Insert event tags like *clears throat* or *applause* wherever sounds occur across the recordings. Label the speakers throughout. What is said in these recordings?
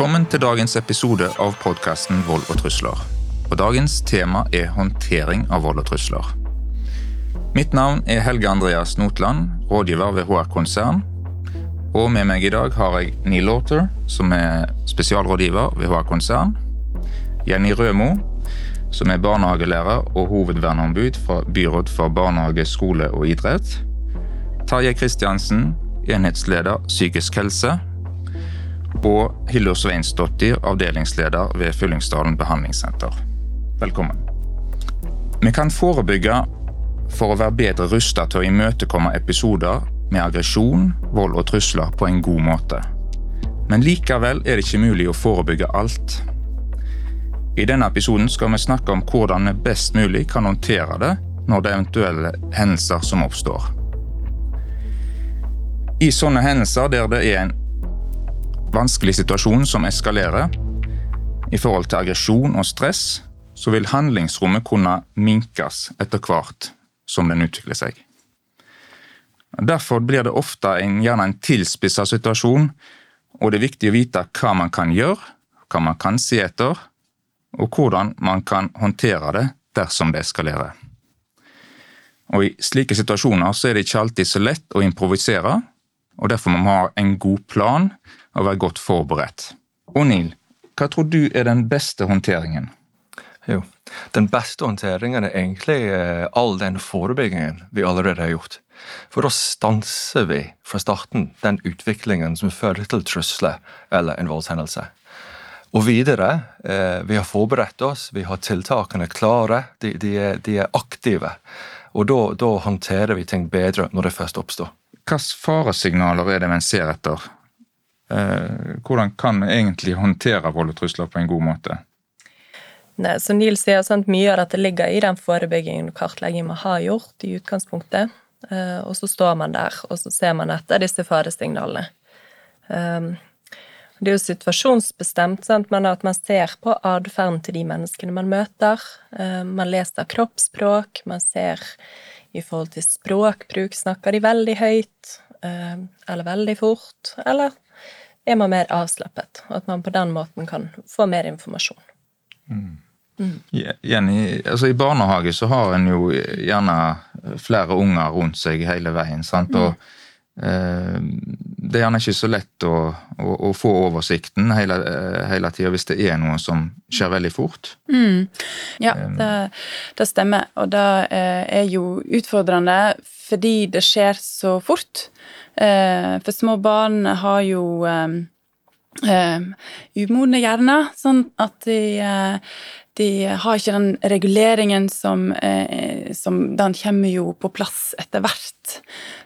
Speaker 1: Velkommen til dagens episode av podkasten Vold og trusler. Og Dagens tema er håndtering av vold og trusler. Mitt navn er Helge Andreas Notland, rådgiver ved HR Konsern. Og med meg i dag har jeg Neil Laughter, som er spesialrådgiver ved HR Konsern. Jenny Rømo, som er barnehagelærer og hovedverneombud fra Byråd for barnehage, skole og idrett. Tarjei Kristiansen, enhetsleder psykisk helse. Og Hildur Sveinsdottir, avdelingsleder ved Fyllingsdalen behandlingssenter. Velkommen. Vi kan forebygge for å være bedre rusta til å imøtekomme episoder med aggresjon, vold og trusler på en god måte. Men likevel er det ikke mulig å forebygge alt. I denne episoden skal vi snakke om hvordan vi best mulig kan håndtere det når det er eventuelle hendelser som oppstår. I sånne hendelser der det er en vanskelig situasjon som eskalerer, i forhold til aggresjon og stress, så vil handlingsrommet kunne minkes etter hvert som den utvikler seg. Derfor blir det ofte en, gjerne en tilspissa situasjon, og det er viktig å vite hva man kan gjøre, hva man kan se etter, og hvordan man kan håndtere det dersom det eskalerer. Og I slike situasjoner er det ikke alltid så lett å improvisere, og derfor må man ha en god plan og være godt forberedt. Og Neil, hva tror du er den beste håndteringen?
Speaker 2: Jo, Den beste håndteringen er egentlig eh, all den forebyggingen vi allerede har gjort. For da stanser vi fra starten den utviklingen som fører til trusler eller en voldshendelse. Og videre, eh, vi har forberedt oss, vi har tiltakene klare, de, de, er, de er, aktive. Og da, da, håndterer vi ting bedre når det først oppstår.
Speaker 1: Hvilke faresignaler er det vi ser etter? Eh, hvordan kan vi egentlig håndtere vold og trusler på en god måte?
Speaker 3: Nei, som Neil sier, sant, Mye av dette ligger i den forebyggingen og kartleggingen vi har gjort i utgangspunktet. Eh, og så står man der, og så ser man etter disse faresignalene. Um, det er jo situasjonsbestemt, sant? men at man ser på atferden til de menneskene man møter. Eh, man leser kroppsspråk, man ser i forhold til språkbruk Snakker de veldig høyt eh, eller veldig fort, eller er man mer avslappet? og At man på den måten kan få mer informasjon.
Speaker 1: Mm. Mm. Jenny, altså I barnehage så har en jo gjerne flere unger rundt seg hele veien. sant? Og mm Eh, det er gjerne ikke så lett å, å, å få oversikten hele, eh, hele tida hvis det er noe som skjer veldig fort.
Speaker 4: Mm. Ja, eh, det, det, stemmer. Og det er jo utfordrende fordi det skjer så fort. For små barn har jo umodne hjerner, sånn at de de har ikke den reguleringen som, eh, som Den kommer jo på plass etter hvert.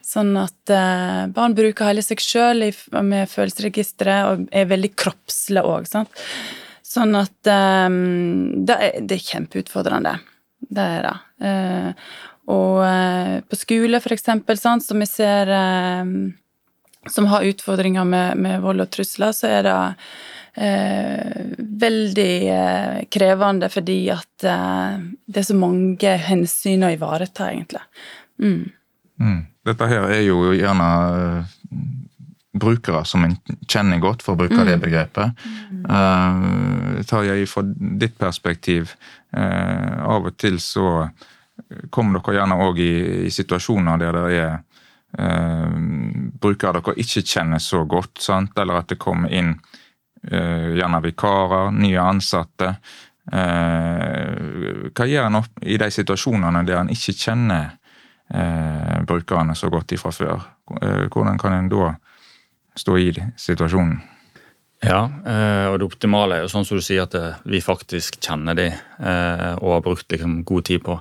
Speaker 4: Sånn at eh, barn bruker hele seg sjøl med følelsesregisteret og er veldig kroppslige òg. Sånn at eh, det, er, det, er, kjempeutfordrende. Det er det. Eh, og eh, på skole, for eksempel, sånn, som vi ser eh, som har utfordringer med, med vold og trusler, så er det veldig eh, krevende fordi at eh, det er så mange hensyn å ivareta, egentlig. Mm.
Speaker 1: Mm. Dette her er jo gjerne brukere som en kjenner godt, for å bruke mm. det begrepet. Uh, tar jeg fra ditt perspektiv, uh, av og til så kommer dere gjerne òg i, i, situasjoner der det er uh, brukere dere ikke kjenner så godt, sant? eller at det kommer inn Eh, gjerne vikarer, nye ansatte. Eh, hva gjør en i de situasjonene der en ikke kjenner eh, brukerne så godt ifra før? Hvordan kan en da stå i situasjonen?
Speaker 5: Ja, og det optimale er jo sånn som du sier at vi faktisk kjenner de og har brukt liksom god tid på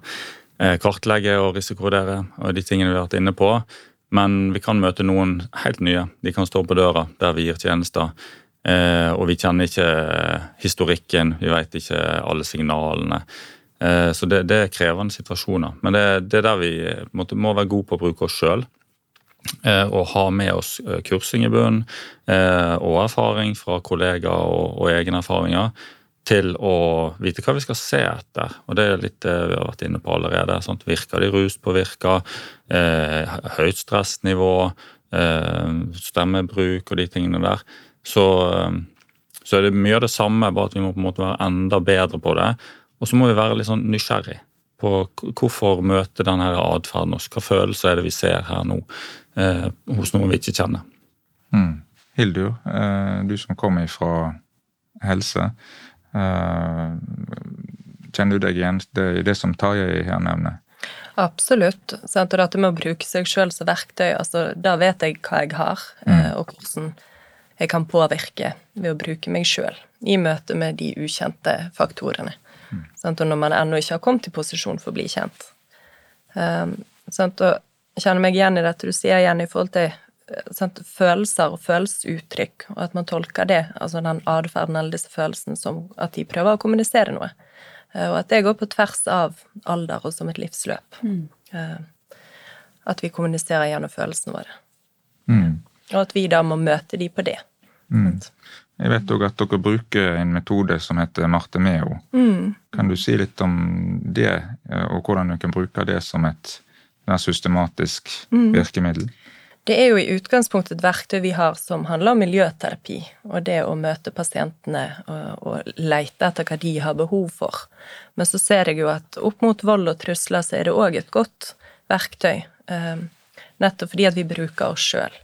Speaker 5: kartlegge og risikovurdere og de tingene vi har vært inne på. Men vi kan møte noen helt nye. De kan stå på døra der vi gir tjenester. Eh, og vi kjenner ikke historikken, vi vet ikke alle signalene. Eh, så det, det, er krevende situasjoner. Men det, er der vi måtte, må være gode på å bruke oss sjøl. Eh, og ha med oss kursing i bunnen og erfaring fra kollegaer og, og egne erfaringer til å vite hva vi skal se etter. Og det er litt det vi har vært inne på allerede. Sant? Virker de ruspåvirka? Eh, høyt stressnivå? Eh, stemmebruk og de tingene der. Så, Så er det mye av det samme, bare at vi må på en måte være enda bedre på det. Og så må vi være litt sånn nysgjerrig på hvorfor møte denne atferden oss. Hva følelser er det vi ser her nå eh, hos noen vi ikke kjenner.
Speaker 1: Mm. Hildur, eh, du som kommer fra helse. Eh, kjenner du deg igjen i det som Tarjei her nevner?
Speaker 3: Absolutt. Sant? Og dette med å bruke seg sjøl som verktøy, altså, da vet jeg hva jeg har, mm. og hvordan jeg kan påvirke ved å bruke meg sjøl i møte med de ukjente faktorene. Mm. Og når man ennå ikke har kommet i posisjon for å bli kjent. Um, sant? Og jeg kjenner meg igjen i dette du sier igjen i forhold til sant? følelser og følelsesuttrykk, og at man tolker det, altså den atferden eller disse følelsene, som at de prøver å kommunisere noe. Eh, og at det går på tvers av alder og som et livsløp. Mm. At vi kommuniserer gjennom følelsene våre. Mm. Og at vi da må møte de på det. Mm.
Speaker 1: Jeg vet òg at dere bruker en metode som heter Martemeo. Mm. Kan du si litt om det, eh, og hvordan du kan bruke det som et mer systematisk mm. virkemiddel?
Speaker 3: Det er jo i utgangspunktet et verktøy vi har som handler om miljøterapi, og det å møte pasientene og, og leite etter hva de har behov for. Men så ser jeg jo at opp mot vold og trusler så er det òg et godt verktøy, eh, nettopp fordi at vi bruker oss sjøl.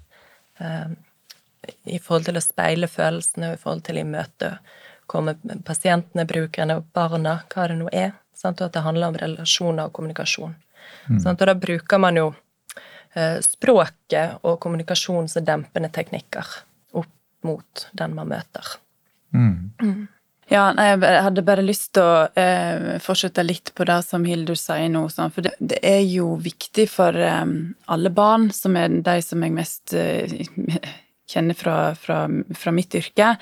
Speaker 3: Eh, I forhold til å speile følelsene, og i forhold til i imøtekomme pasientene, brukerne, og barna, hva det nå er. Sant? Og at det handler om relasjoner og kommunikasjon. Mm. Sant? Og da bruker man jo Eh, språket og kommunikasjon som dempende teknikker opp mot den man møter. Mm.
Speaker 4: Mm. Ja, jeg hadde bare lyst til å eh, fortsette litt på det som Hildur sier nå. Sånn, for det, det, er jo viktig for eh, alle barn, som er de som jeg mest eh, *laughs* kjenner fra, fra, fra, mitt yrke,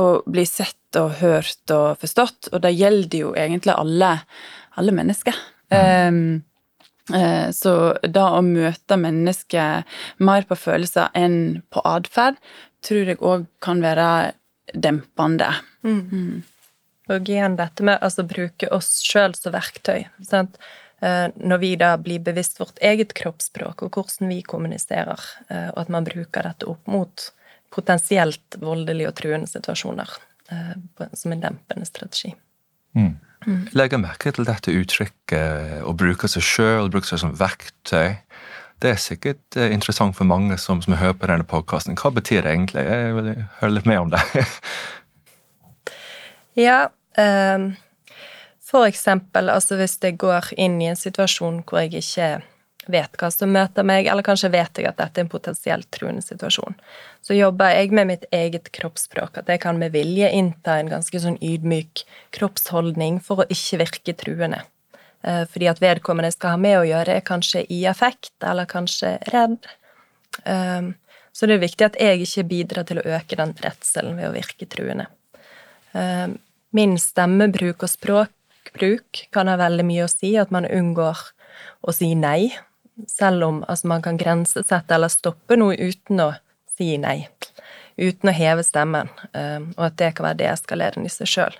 Speaker 4: å bli sett og hørt og forstått. Og det gjelder jo egentlig alle, alle mennesker. Mm. Eh, så da å møte mennesker mer på følelser enn på atferd, tror jeg òg kan være dempende. Mm. Mm.
Speaker 3: Og igjen dette med altså bruke oss sjøl som verktøy. Sant? Eh, når vi da blir bevisst vårt eget kroppsspråk og hvordan vi kommuniserer, eh, og at man bruker dette opp mot potensielt voldelige og truende situasjoner som en dempende strategi.
Speaker 2: Mm. Mm. Legger merke til dette uttrykket å bruke seg sjøl, bruke seg som verktøy. Det er sikkert eh, interessant for mange som, som hører på denne podkasten. Hva betyr det egentlig? Jeg vil høre litt mer om det. *laughs*
Speaker 3: ja, um, for eksempel altså hvis jeg går inn i en situasjon hvor jeg ikke vet hva som møter meg, eller kanskje vet jeg at dette er en potensielt truende situasjon. Så jobber jeg med mitt eget kroppsspråk, at jeg kan med vilje innta en ganske sånn ydmyk kroppsholdning for å ikke virke truende. Eh, fordi at vedkommende skal ha med å gjøre, er kanskje i affekt, eller kanskje redd. Eh, så det er viktig at jeg ikke bidrar til å øke den redselen ved å virke truende. Eh, min stemmebruk og språkbruk kan ha veldig mye å si, at man unngår å si nei selv om altså, man kan grensesette eller stoppe noe uten å si nei. Uten å heve stemmen, og at det kan være deeskalerende i seg sjøl.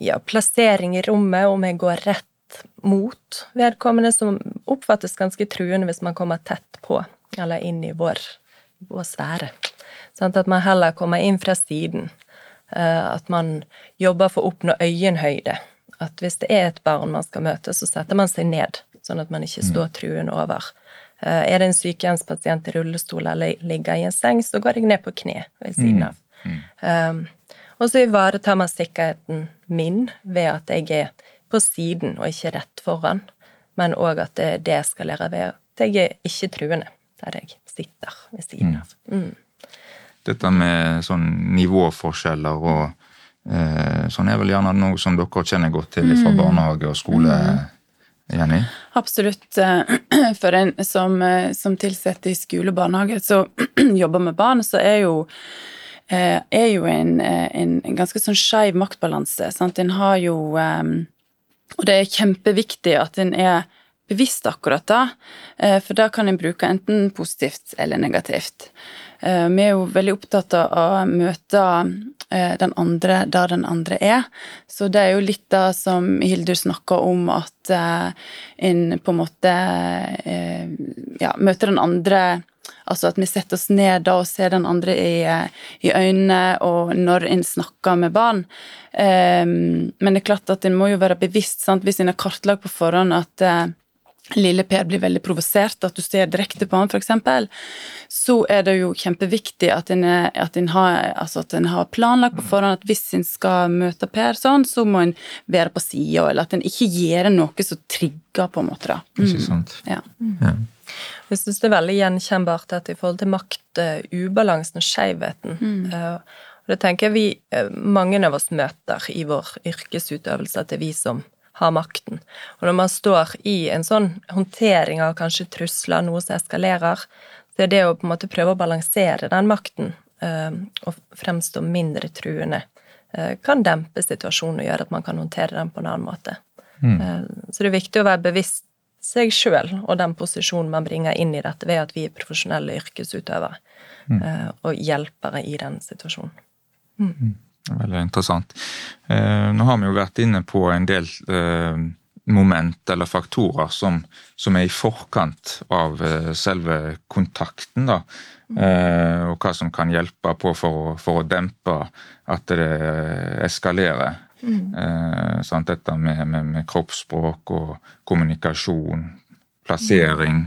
Speaker 3: Ja, plassering i rommet, om jeg går rett mot vedkommende, som oppfattes ganske truende hvis man kommer tett på, eller inn i vår, vår sfære. Sånn at man heller kommer inn fra siden. Uh, at man jobber for å oppnå øyenhøyde at hvis det er et barn man skal møte, så setter man seg ned, sånn at man ikke står mm. truende over. Eh, er det en sykehjemspasient i rullestol eller ligger i en seng, så går jeg ned på kne ved siden mm. av. Mm. Um, og så ivaretar man sikkerheten min ved at jeg er på siden og ikke rett foran, men òg at det deeskalerer ved at jeg er ikke truende der jeg sitter ved siden av. Mm.
Speaker 1: Dette med sånn nivåforskjeller og Eh, sånn er vel gjerne noe som dere kjenner godt til fra mm. barnehage og skole. Mm. Jenny?
Speaker 4: Absolutt. *clears throat* For en som, eh, som tilsetter i skole og barnehage, så *clears throat* jobber med barn, så er jo eh, er jo en, en, en ganske sånn skeiv maktbalanse. Sant? En har jo Og det er kjempeviktig at en er bevisst akkurat da, for da kan en bruke enten positivt eller negativt. Vi er jo veldig opptatt av å møte Eh, den andre der den andre er. Så det er jo litt da som Hildur snakker om, at en på en måte ja, møter den andre Altså at vi setter oss ned da og ser den andre i, i øynene, og når en snakker med barn. Um, men det er klart at en må jo være bevisst, sant? hvis en har kartlagt på forhånd at uh, lille Per blir veldig provosert, at du ser direkte på han f.eks., så er det jo kjempeviktig at en, at en, har, altså at en har planlagt på forhånd at hvis en skal møte Per sånn, så må en være på sida, eller at en ikke gjør noe som trigger, på en måte. da.
Speaker 1: Mm. Ikke sant.
Speaker 4: Ja.
Speaker 1: Ja.
Speaker 3: Jeg syns det er veldig gjenkjennbart at i forhold til makt, uh, ubalansen og skjevheten
Speaker 4: Mm.
Speaker 3: uh, og det tenker jeg vi, uh, mange av oss møter i vår yrkesutøvelse, at det er vi som har makten. Og når man står i en sånn håndtering av kanskje trusler, noe som eskalerer, så er det å på en måte prøve å balansere den makten uh, og fremstå mindre truende, kan dempe situasjonen og gjøre at man kan håndtere den på en annen måte. Mm. så det er viktig å være bevisst seg sjøl og den posisjonen man bringer inn i dette ved at vi er profesjonelle yrkesutøvere mm. og hjelpere i den situasjonen.
Speaker 1: Veldig interessant. Eh, nå har vi jo vært inne på en del eh, moment eller faktorer som, som er i forkant av eh, selve kontakten, da. Eh, og hva som kan hjelpe på for å, for å dempe at det eskalerer. Eh, sant? Dette med, med, med kroppsspråk og kommunikasjon, plassering,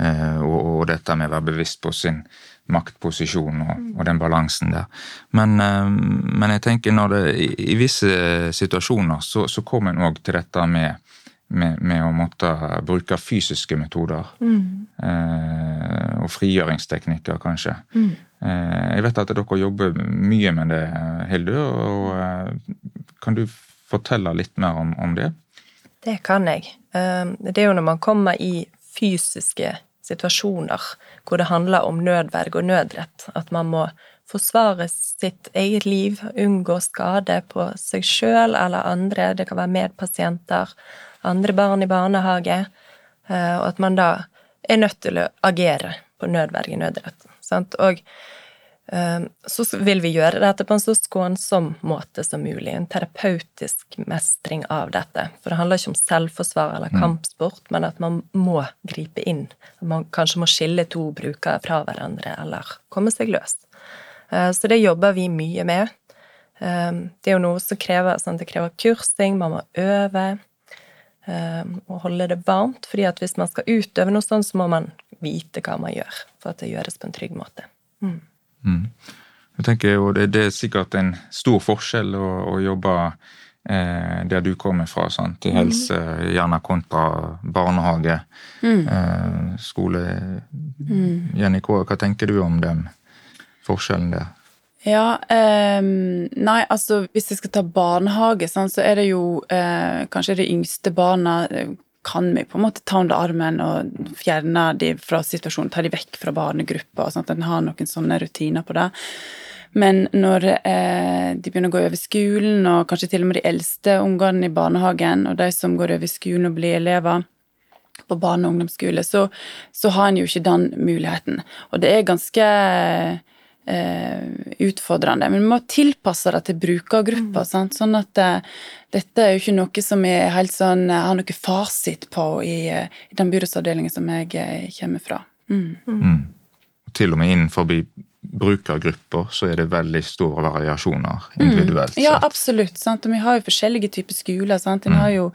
Speaker 1: eh, og, og dette med å være bevisst på sin maktposisjon og, og den balansen der. Men, eh, men jeg tenker når det i, i visse situasjoner så, så kommer en òg til dette med, med, med å måtte bruke fysiske metoder. Eh, og frigjøringsteknikker, kanskje. Eh, jeg vet at dere jobber mye med det, Hilde. og eh, Kan du fortelle litt mer om, om det?
Speaker 3: Det kan jeg. Eh, Det er jo når man kommer i fysiske situasjoner hvor det handler om nødverge og nødrett, at man må forsvare sitt eget liv, unngå skade på seg sjøl eller andre, det kan være medpasienter, andre barn i barnehage, eh, og at man da er nødt til å agere på nødverge, nødrett. Sant? Og eh, så vil vi gjøre dette på en så skånsom måte som mulig. En terapeutisk mestring av dette. For det handler ikke om selvforsvar eller kampsport, men at man må gripe inn. Man kanskje må skille to brukere fra hverandre, eller komme seg løs. Eh, Så det jobber vi mye med. Eh, Det er jo noe som krever, sånn, det krever kursing, man må øve og holde det varmt. fordi at hvis man skal utøve noe sånt, så må man vite hva man gjør, for at det gjøres på en trygg måte.
Speaker 1: Jeg tenker jo det, det er sikkert en stor forskjell å, å jobbe eh, der du kommer fra, sant? i helse, gjerne kontra barnehage, eh, skole. Jenny, K, hva tenker du om den forskjellen der?
Speaker 4: Ja, ehm, nei, altså hvis jeg skal ta barnehage, sånn, så er det jo eh, kanskje de yngste barna eh, kan vi på en måte ta under armen og fjerne de fra situasjonen, ta de vekk fra barnegruppa, sånn at en har noen sånne rutiner på det. Men når eh, de begynner å gå over skolen, og kanskje til og med de eldste ungene i barnehagen, og de som går over skolen og blir elever på barne- og ungdomsskole, så, så har en jo ikke den muligheten. Og det er ganske utfordrende. Men vi må tilpasse det til brukergruppa. sant? Sånn at eh, dette er jo ikke noe som er helt sånn, jeg har noe fasit på i, eh, i den byrådsavdelingen som jeg eh, kommer fra. Mm.
Speaker 1: Til og med innenfor brukergrupper så er det veldig store variasjoner individuelt.
Speaker 4: Ja,
Speaker 1: sett.
Speaker 4: absolutt. sant? Og vi har jo forskjellige typer skoler. sant? En har jo,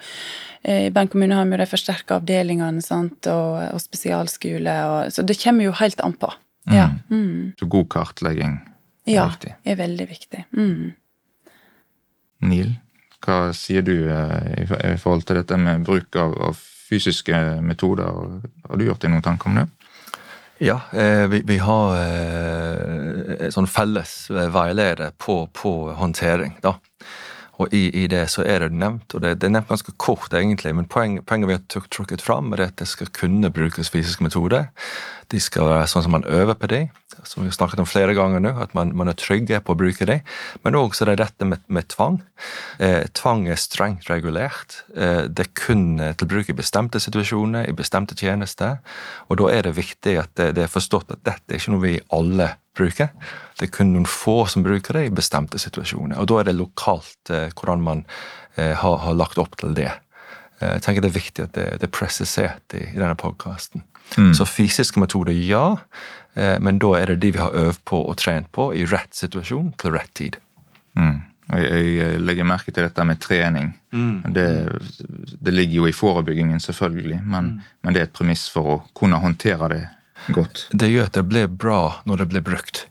Speaker 4: eh, I Bergen kommune har vi jo de forsterka avdelingene sant? Og, og spesialskole. Og, så det kommer jo helt an på. Ja. Mm.
Speaker 1: Så god kartlegging er
Speaker 4: ja,
Speaker 1: viktig.
Speaker 4: er veldig viktig. Mm.
Speaker 1: Neil, hva sier du eh, i forhold til dette med bruk av, av fysiske metoder? Har du gjort deg noen tanker om det?
Speaker 2: Ja, eh, vi, vi har eh, en sånn felles veileder på, på håndtering. da. Og i, i det så er det nevnt, og det, det er nevnt ganske kort egentlig, men poeng, poenget vi har trukket fram, er at det skal kunne brukes fysiske metoder. De skal være sånn som man øver på dem, som vi har snakket om flere ganger nå, at man, man er trygge på å bruke dem. Men også det er dette med, med tvang. Eh, tvang er strengt regulert. Eh, det er kun eh, til bruk i bestemte situasjoner, i bestemte tjenester. Og da er det viktig at det, det er forstått at dette er ikke noe vi alle bruker. Det er kun noen få som bruker det i bestemte situasjoner. Og da er det lokalt eh, hvordan man eh, har, har lagt opp til det. Eh, jeg tenker det er viktig at det, det er presisert i, i denne podkasten. Så fysiske metoder, ja. Eh, men da er det de vi har øvd på og trent på i rett situasjon til rett tid.
Speaker 1: Mm. Jeg, jeg legger merke til dette med trening. Det, det ligger jo i forebyggingen, selvfølgelig, men, men det er et premiss for å kunne håndtere det godt.
Speaker 2: Det gjør at det blir bra når det blir brukt.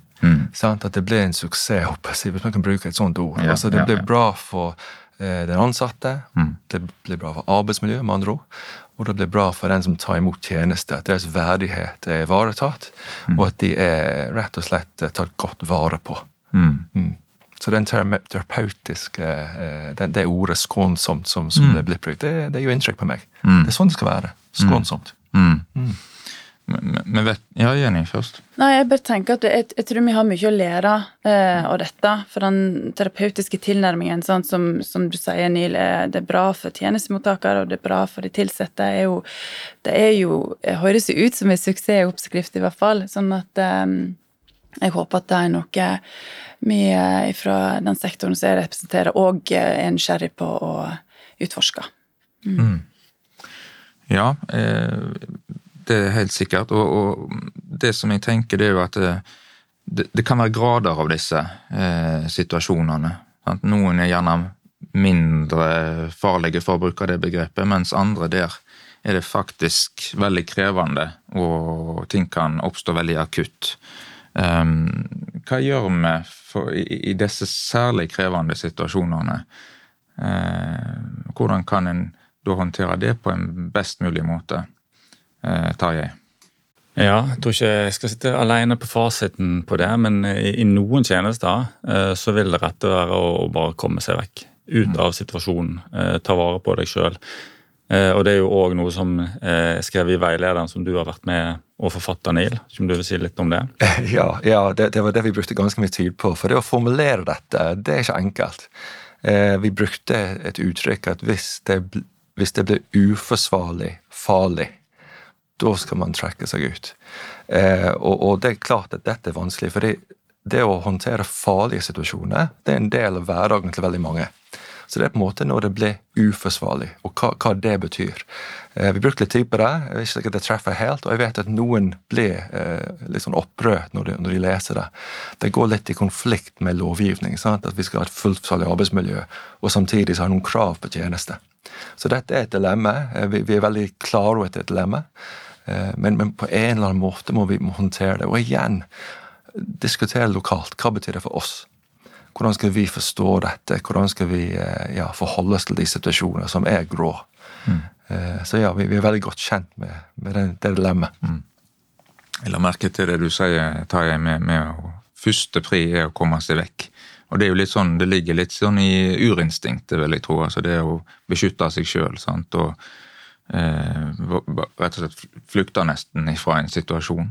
Speaker 2: Sant? At det blir en suksess, jeg, hvis man kan bruke et sånt ord.
Speaker 1: Ja,
Speaker 2: altså, det
Speaker 1: ja.
Speaker 2: bra for eh, den ansatte, det blir bra for arbeidsmiljøet, med andre ord. Og det blir bra for den som tar imot tjeneste, at deres verdighet er ivaretatt, og at de er rett og slett eh, tatt godt vare på. Mm. Så den tera- terapeutiske eh, den, Det ordet 'skånsomt' som, som det blir brukt, det, det gjør inntrykk på meg. Det er sånn det skal være. Skånsomt.
Speaker 1: Mm. Men, men vet, ja, Jenny først.
Speaker 4: Nei, jeg bare tenker at jeg, jeg tror vi har mye å lære eh, av dette. For den terapeutiske tilnærmingen, sånn som, som du sier, Neil, er, det er bra for tjenestemottakere, og det er bra for de ansatte. er jo, Det er jo, det høres jo ut som en suksessoppskrift, i hvert fall. Sånn at eh, jeg håper at det er noe vi eh, fra den sektoren som jeg representerer, òg er nysgjerrig på å utforske.
Speaker 1: Ja, eh, det er helt sikkert. Og, og det som jeg tenker, det er jo at det, det, det kan være grader av disse eh, situasjonene. Sant? Noen er gjerne mindre farlige, for å bruke det begrepet, mens andre der er det faktisk veldig krevende, og ting kan oppstå veldig akutt. Um, hva gjør vi for, i, i disse særlig krevende situasjonene? Uh, hvordan kan en da håndtere det på en best mulig måte, eh, Tarjei?
Speaker 5: Ja, jeg tror ikke jeg skal sitte alene på fasiten på det, men i, i noen tjenester eh, så vil det rette være å, å bare komme seg vekk. Ut av situasjonen. Eh, ta vare på deg sjøl. Eh, og det er jo òg noe som eh, er skrevet i veilederen som du har vært med og forfatter, Neil. Som du vil si litt om det? *laughs*
Speaker 2: Ja, ja det, det var det vi brukte ganske mye tid på. For det å formulere dette, det er ikke enkelt. Eh, vi brukte et uttrykk at hvis det, hvis det blir uforsvarlig farlig, da skal man trekke seg ut. Eh, og, og det er klart at dette er vanskelig, for det, å håndtere farlige situasjoner, det er en del av hverdagen til veldig mange. Så det er på en måte når det blir uforsvarlig, og hva, hva det betyr. Eh, vi brukte litt tid på det. Jeg vet ikke sikkert det treffer helt, og jeg vet at noen blir eh, litt sånn opprørt når de, når de leser det. Det går litt i konflikt med lovgivning. Sant? At vi skal ha et fullt forsvarlig arbeidsmiljø, og samtidig så har noen krav på tjeneste. Så dette er et dilemma. Eh, Vi, vi er veldig klare over at det er et dilemma, men, men på en eller annen måte må vi må håndtere det. Og igjen, diskutere lokalt. Hva betyr det for oss? Hvordan skal vi forstå dette? Hvordan skal vi eh, ja, forholde oss til de situasjoner som er grå? Mm. Så ja, vi, vi er veldig godt kjent med, med det, det dilemmaet.
Speaker 1: Jeg la merke til det du sier, Tarjei, med, med å Første pri er å komme seg vekk. Og det er jo litt sånn, det ligger litt sånn i urinstinktet, vil jeg tro. altså Det å beskytte seg sjøl. Og eh, rett og slett flykte nesten ifra en situasjon.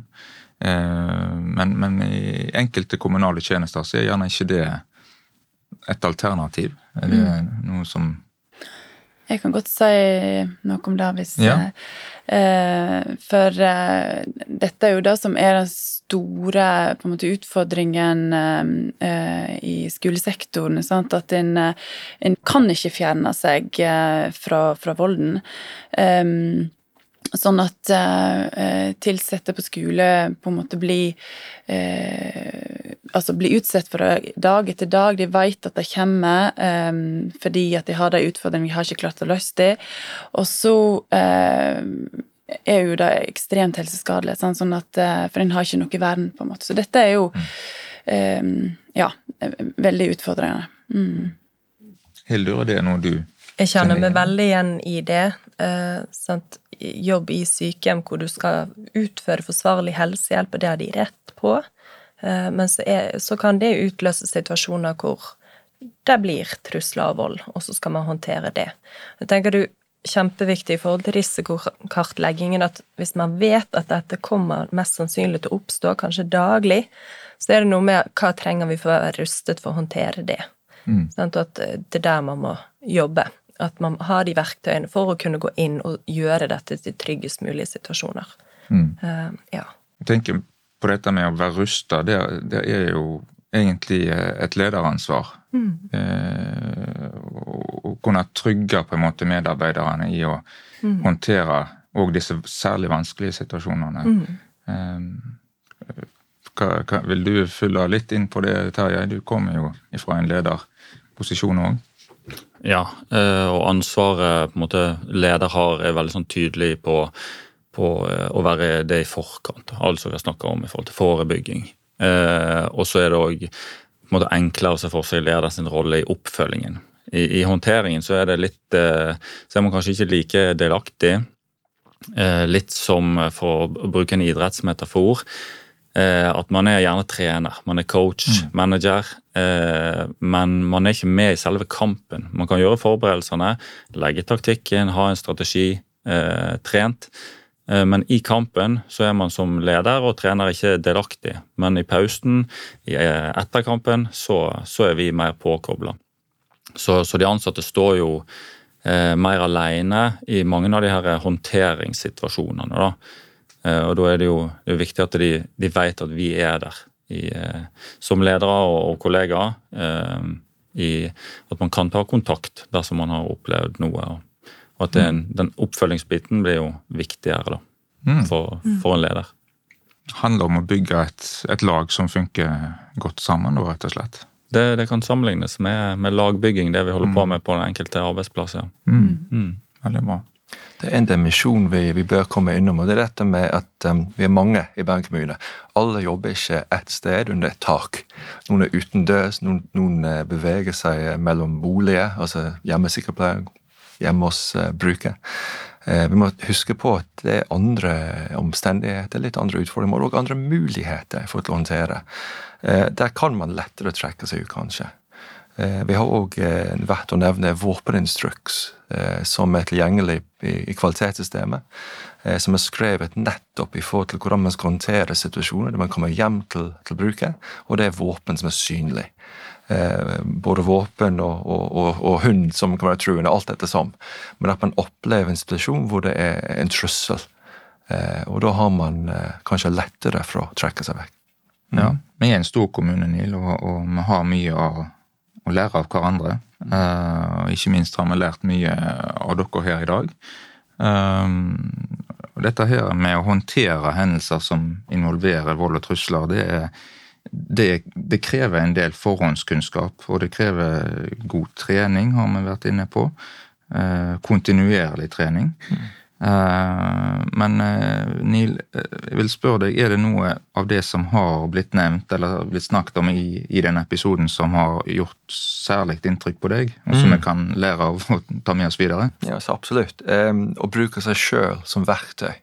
Speaker 1: Eh, men, men i enkelte kommunale tjenester så er gjerne ikke det et alternativ. Er det noe som
Speaker 4: Jeg kan godt si noe om det hvis
Speaker 1: Ja.
Speaker 4: eh, For eh, dette er jo det som er den store på en måte, utfordringen eh, eh, i skolesektoren. Sant? At en, eh, en kan ikke fjerne seg eh, fra, fra volden. Um, Sånn at eh, ansatte på skole på en måte blir eh, Altså blir utsatt for det dag etter dag. De vet at det kommer eh, fordi at de har de utfordringene vi har ikke klart å løse det. Og så eh, er jo det ekstremt helseskadelig, sånn, sånn at, eh, for en har ikke noe vern, på en måte. Så dette er jo eh, ja, veldig utfordrende. Mm.
Speaker 1: Hildur, er det noe du
Speaker 3: Jeg kjenner meg veldig igjen i det. Eh? Jobb i sykehjem hvor du skal utføre forsvarlig helsehjelp, og det har de rett på. Eh, men så, er, så kan det utløse situasjoner hvor det blir trusler og vold, og så skal man håndtere det. Jeg tenker du, Kjempeviktig i forhold til risikokartleggingen at hvis man vet at dette kommer mest sannsynlig til å oppstå, kanskje daglig, så er det noe med hva trenger vi for å være rustet for å håndtere det. Mm. Sånn at eh, det er der man må jobbe. At man har de verktøyene for å kunne gå inn og gjøre dette til tryggest mulige situasjoner. Eh, ja.
Speaker 1: Jeg tenker på dette med å være rusta, det, det er jo egentlig et lederansvar. Eh, å kunne trygge på en måte medarbeiderne i å håndtere òg disse særlig vanskelige situasjonene. Eh, hva, hva, vil du fylle litt inn på det, Terje? Du kommer jo fra en lederposisjon òg.
Speaker 5: Ja, eh, og ansvaret på en måte leder har, er veldig sånn tydelig på, på eh, å være det i forkant. Altså vi snakka om i forhold til forebygging. Eh, og så er det òg enklere å se for seg leder sin rolle i oppfølgingen. I, I, håndteringen så er det litt Så er man kanskje ikke like delaktig. Litt som, for å bruke en idrettsmetafor, at man er gjerne trener. Man er coach, mm. manager. Eh, men man er ikke med i selve kampen. Man kan gjøre forberedelsene, legge taktikken, ha en strategi eh, trent. Eh, men i kampen så er man som leder og trener ikke delaktig. Men i pausen, etter kampen, så, så er vi mer påkobla. Så, så, de ansatte står jo eh, mer alene i mange av de her håndteringssituasjonene. Da. Eh, og da er det jo det er viktig at de, de vet at vi er der i, eh, som ledere og, og kollegaer. Eh, I, at man kan ta kontakt dersom man har opplevd noe. Og, at den, den oppfølgingsbiten blir jo viktigere da, mm. for, for, en leder.
Speaker 1: Det handler om å bygge et, et, lag som funker godt sammen, rett og slett.
Speaker 5: Det, det kan sammenlignes med, med, lagbygging, det vi holder mm. på med på den enkelte arbeidsplass. Ja.
Speaker 1: Mm. mm. Veldig bra.
Speaker 2: Det er en dimensjon vi, vi, bør komme innom, og det er dette med at um, vi er mange i Bergen kommune. Alle jobber ikke ett sted under et tak. Noen er utendørs, noen, noen eh, beveger seg mellom boliger, altså hjemmesykepleier, hjemme hos uh, bruker. Uh, vi må huske på at det er andre omstendigheter, litt andre utfordringer, og andre muligheter for å håndtere. Uh, der kan man lettere trekke seg ut, kanskje. Eh, vi har òg eh, vært å nevne våpeninstruks, eh, som er tilgjengelig i kvalitetssystemet. Som er skrevet nettopp i forhold til hvordan man skal håndtere situasjoner der man kommer hjem til, til bruket, og det er våpen som er synlig. Både våpen og, og, og, og hund som kan være truende, alt etter som. Men at man opplever en situasjon hvor det er en trussel. Og da har man kanskje lettere for å trekke seg vekk.
Speaker 1: Ja, Vi er en stor kommune, Nil, og, og vi har mye av og lære av hverandre. Uh, ikke minst har vi lært mye av dere her i dag. Um, og dette her med å håndtere hendelser som involverer vold og trusler, det, er, det, det, krever en del forhåndskunnskap. Og det krever god trening, har vi vært inne på. Uh, kontinuerlig trening. Mm. Eh, men uh, Neil, eh, jeg vil spørre deg, er det noe av det som har blitt nevnt eller blitt snakket om i, i denne episoden som har gjort særlig inntrykk på deg, og som mm. kan lære av og ta med oss videre?
Speaker 2: Ja, så absolutt. Um, å bruke seg sjøl som verktøy,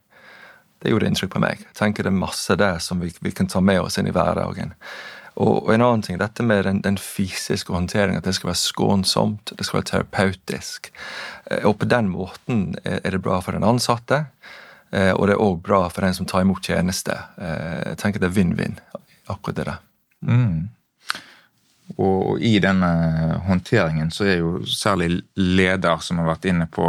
Speaker 2: det gjorde inntrykk på meg. Jeg tenker det er masse der som vi, vi kan ta med oss inn i hverdagen. Og, en annen ting, dette med den, den fysiske håndteringen, at det skal være skånsomt, det skal være terapeutisk. Eh, og på den måten er det bra for den ansatte, eh, og det er òg bra for den som tar imot tjeneste. Eh, jeg tenker det er vinn-vinn, akkurat det der.
Speaker 1: Mm. Og i denne håndteringen så er jo særlig leder, som har vært inne på,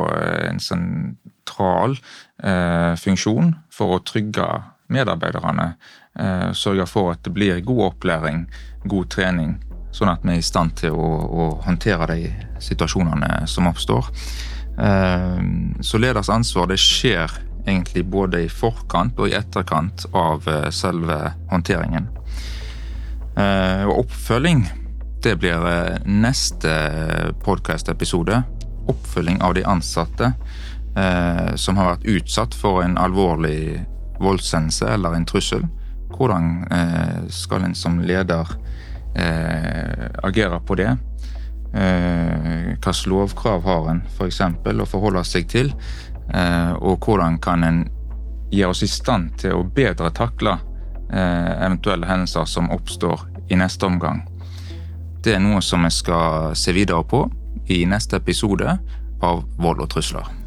Speaker 1: en sentral eh, funksjon for å trygge medarbeiderne eh, sørge for at det blir god opplæring, god trening, sånn at vi er i stand til å, å håndtere de situasjonene som oppstår. Eh, så leders ansvar det skjer egentlig både i forkant og i etterkant av eh, selve håndteringen. Og oppfølging det blir neste podkast-episode. Oppfølging av de ansatte eh, som har vært utsatt for en alvorlig voldshendelse eller en trussel. Hvordan eh, skal en som leder eh, agere på det? Eh, Hvilke lovkrav har en f.eks. eksempel å forholde seg til? Og hvordan kan en gjøre oss i stand til å bedre takle eventuelle hendelser som oppstår i neste omgang? Det er noe som vi skal se videre på i neste episode av Vold og trusler.